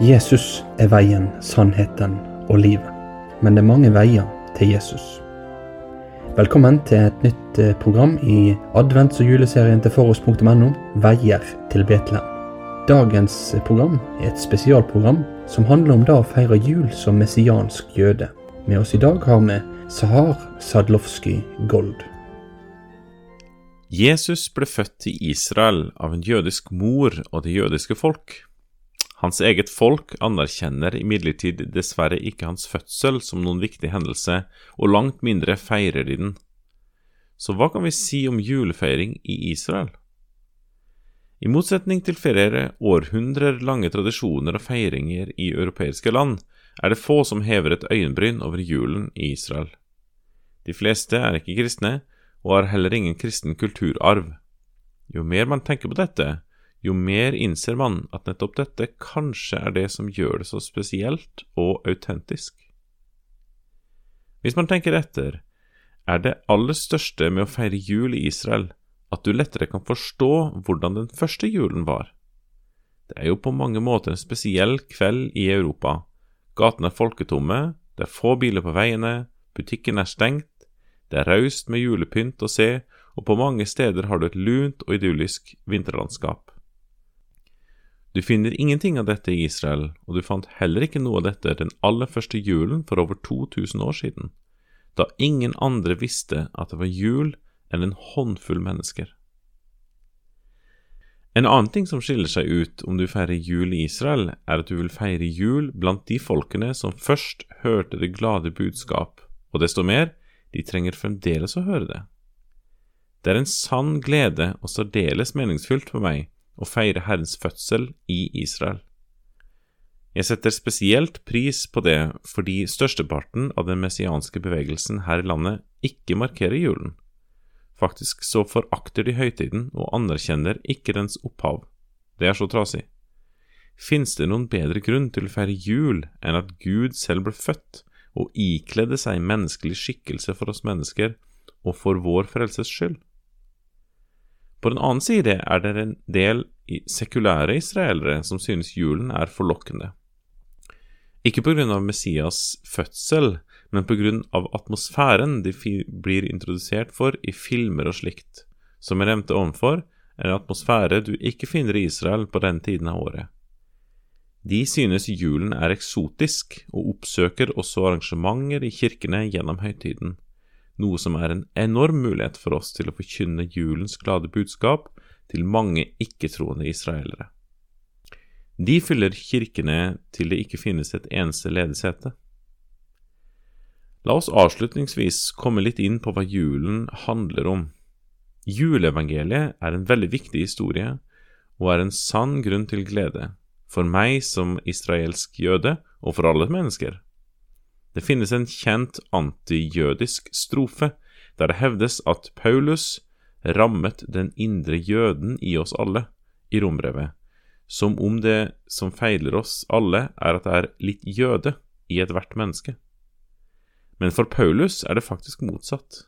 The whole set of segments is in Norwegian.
Jesus er veien, sannheten og livet. Men det er mange veier til Jesus. Velkommen til et nytt eh, program i advents- og juleserien til foross.no, Veier til Betlehem. Dagens program er et spesialprogram som handler om det å feire jul som messiansk jøde. Med oss i dag har vi Sahar Sadlovsky Gold. Jesus ble født i Israel av en jødisk mor og det jødiske folk. Hans eget folk anerkjenner imidlertid dessverre ikke hans fødsel som noen viktig hendelse, og langt mindre feirer de den. Så hva kan vi si om julefeiring i Israel? I motsetning til flere århundrer lange tradisjoner og feiringer i europeiske land, er det få som hever et øyenbryn over julen i Israel. De fleste er ikke kristne, og har heller ingen kristen kulturarv. Jo mer man tenker på dette, jo mer innser man at nettopp dette kanskje er det som gjør det så spesielt og autentisk. Hvis man tenker etter, er det aller største med å feire jul i Israel at du lettere kan forstå hvordan den første julen var. Det er jo på mange måter en spesiell kveld i Europa. Gatene er folketomme, det er få biler på veiene, butikken er stengt, det er raust med julepynt å se, og på mange steder har du et lunt og idyllisk vinterlandskap. Du finner ingenting av dette i Israel, og du fant heller ikke noe av dette den aller første julen for over 2000 år siden, da ingen andre visste at det var jul enn en håndfull mennesker. En annen ting som skiller seg ut om du feirer jul i Israel, er at du vil feire jul blant de folkene som først hørte det glade budskap, og desto mer, de trenger fremdeles å høre det. Det er en sann glede og særdeles meningsfylt for meg og feire Herrens fødsel i Israel. Jeg setter spesielt pris på det fordi størsteparten av den messianske bevegelsen her i landet ikke markerer julen. Faktisk så forakter de høytiden og anerkjenner ikke dens opphav. Det er så trasig. Fins det noen bedre grunn til å feire jul enn at Gud selv ble født og ikledde seg menneskelig skikkelse for oss mennesker og for vår frelses skyld? På den annen side er det en del sekulære israelere som synes julen er forlokkende. Ikke av Messias fødsel, men av atmosfæren de blir introdusert for i filmer og slikt. Som jeg nevnte ovenfor, er en atmosfære du ikke finner i Israel på den tiden av året. De synes julen er eksotisk, og oppsøker også arrangementer i kirkene gjennom høytiden noe som er en enorm mulighet for oss til å forkynne julens glade budskap til mange ikke-troende israelere. De fyller kirkene til det ikke finnes et eneste ledesete. La oss avslutningsvis komme litt inn på hva julen handler om. Juleevangeliet er en veldig viktig historie og er en sann grunn til glede, for meg som israelsk jøde og for alle mennesker. Det finnes en kjent antijødisk strofe der det hevdes at Paulus rammet den indre jøden i oss alle i rombrevet, som om det som feiler oss alle, er at det er litt jøde i ethvert menneske. Men for Paulus er det faktisk motsatt.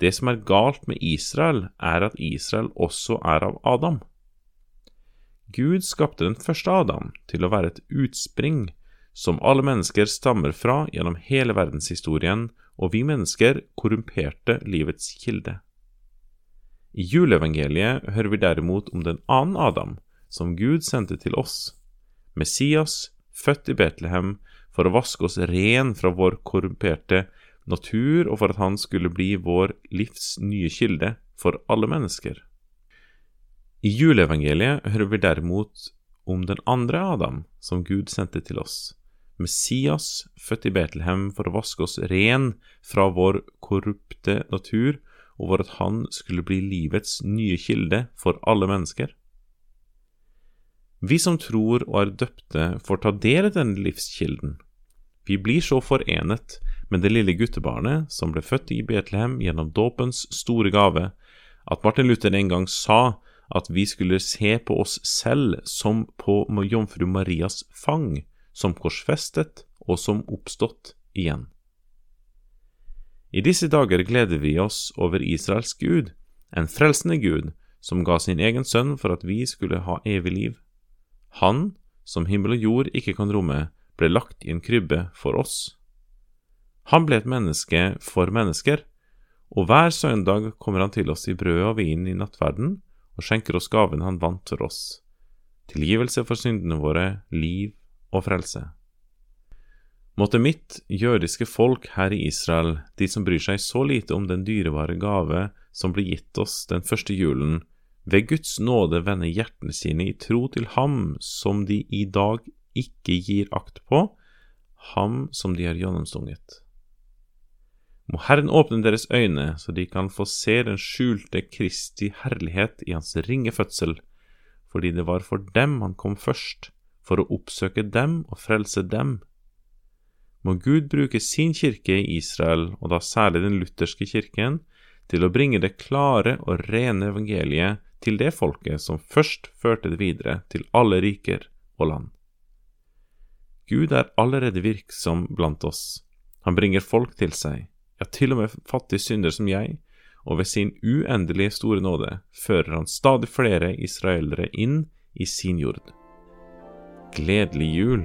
Det som er galt med Israel, er at Israel også er av Adam. Gud skapte den første Adam til å være et utspring som alle mennesker stammer fra gjennom hele verdenshistorien, og vi mennesker korrumperte livets kilde. I juleevangeliet hører vi derimot om den annen Adam, som Gud sendte til oss, Messias, født i Betlehem, for å vaske oss ren fra vår korrumperte natur, og for at han skulle bli vår livs nye kilde for alle mennesker. I juleevangeliet hører vi derimot om den andre Adam, som Gud sendte til oss, Messias, født i Betlehem for å vaske oss ren fra vår korrupte natur, og for at han skulle bli livets nye kilde for alle mennesker. Vi som tror og er døpte, får ta del i denne livskilden. Vi blir så forenet med det lille guttebarnet som ble født i Betlehem gjennom dåpens store gave, at Martin Luther en gang sa at vi skulle se på oss selv som på jomfru Marias fang, som korsfestet og som oppstått igjen. I disse dager gleder vi oss over Israels Gud, en frelsende Gud som ga sin egen sønn for at vi skulle ha evig liv. Han som himmel og jord ikke kan romme, ble lagt i en krybbe for oss. Han ble et menneske for mennesker, og hver søndag kommer han til oss i brød og vin i nattverden og skjenker oss gaven han vant for oss, tilgivelse for syndene våre, liv og frelse. Måtte mitt jødiske folk her i Israel, de som bryr seg så lite om den dyrebare gave som ble gitt oss den første julen, ved Guds nåde vende hjertene sine i tro til Ham som de i dag ikke gir akt på, Ham som de har gjennomstunget. Må Herren åpne deres øyne, så de kan få se den skjulte Kristi herlighet i hans ringe fødsel, fordi det var for dem han kom først, for å oppsøke dem og frelse dem. Må Gud bruke sin kirke i Israel, og da særlig den lutherske kirken, til å bringe det klare og rene evangeliet til det folket som først førte det videre til alle riker og land. Gud er allerede virksom blant oss. Han bringer folk til seg ja, til og med fattige synder som jeg, og ved sin uendelige store nåde fører han stadig flere israelere inn i sin jord. Gledelig jul.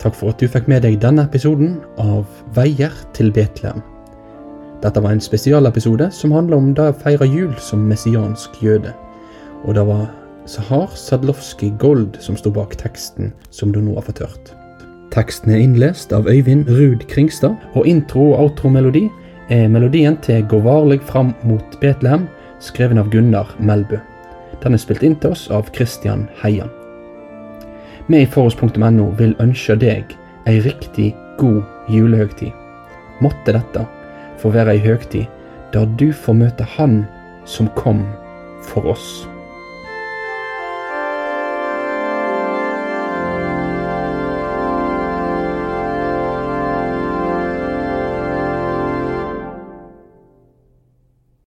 Takk for at du fikk med deg denne episoden av Veier til Betlehem. Dette var en spesialepisode som handler om det å feire jul som messiansk jøde. Og det var Sahar Sadlovskij Gold som sto bak teksten som du nå har fått hørt. Teksten er innlest av Øyvind Ruud Kringstad, og intro- og outro-melodi er melodien til Gå varlig fram mot Betlehem, skreven av Gunnar Melbø. Den er spilt inn til oss av Christian Heian. Vi i Forhåndspunktum.no vil ønske deg ei riktig god julehøgtid. Måtte dette få være ei høgtid der du får møte Han som kom for oss.